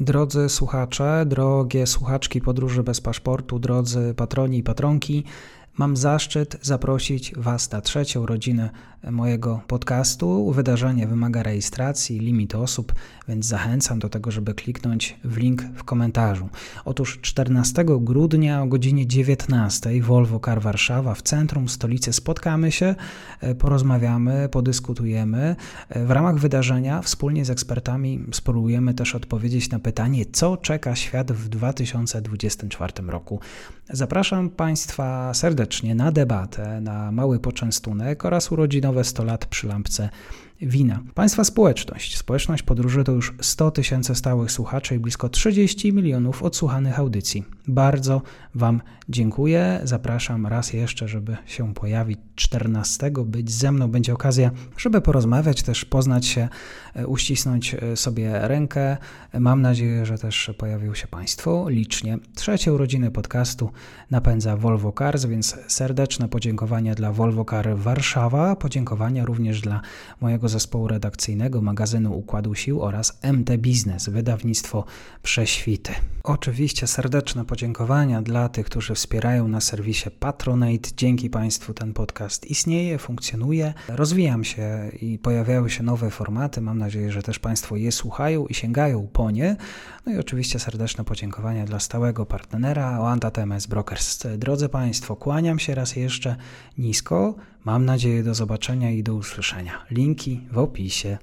Drodzy słuchacze, drogie słuchaczki podróży bez paszportu, drodzy patroni i patronki, Mam zaszczyt zaprosić Was na trzecią rodzinę mojego podcastu. Wydarzenie wymaga rejestracji, limit osób, więc zachęcam do tego, żeby kliknąć w link w komentarzu. Otóż 14 grudnia o godzinie 19 Volvo Car Warszawa w centrum stolicy spotkamy się, e, porozmawiamy, podyskutujemy. E, w ramach wydarzenia wspólnie z ekspertami spróbujemy też odpowiedzieć na pytanie, co czeka świat w 2024 roku. Zapraszam Państwa serdecznie na debatę, na mały poczęstunek oraz urodzinowe 100 lat przy lampce wina. Państwa społeczność. Społeczność podróży to już 100 tysięcy stałych słuchaczy i blisko 30 milionów odsłuchanych audycji. Bardzo Wam dziękuję. Zapraszam raz jeszcze, żeby się pojawić 14. Być ze mną będzie okazja, żeby porozmawiać, też poznać się, e, uścisnąć e, sobie rękę. Mam nadzieję, że też pojawią się Państwo licznie. Trzecie urodziny podcastu napędza Volvo Cars, więc serdeczne podziękowania dla Volvo Car Warszawa, podziękowania również dla mojego zespołu redakcyjnego magazynu Układu Sił oraz MT Biznes, wydawnictwo Prześwity. Oczywiście serdeczne podziękowania dla tych, którzy wspierają na serwisie Patronate. Dzięki Państwu ten podcast istnieje, funkcjonuje, rozwijam się i pojawiają się nowe formaty. Mam nadzieję, że też Państwo je słuchają i sięgają po nie. No i oczywiście serdeczne podziękowania dla stałego partnera Oanta TMS Brokers. Drodzy Państwo, kłaniam się raz jeszcze nisko. Mam nadzieję do zobaczenia i do usłyszenia. Linki w opisie.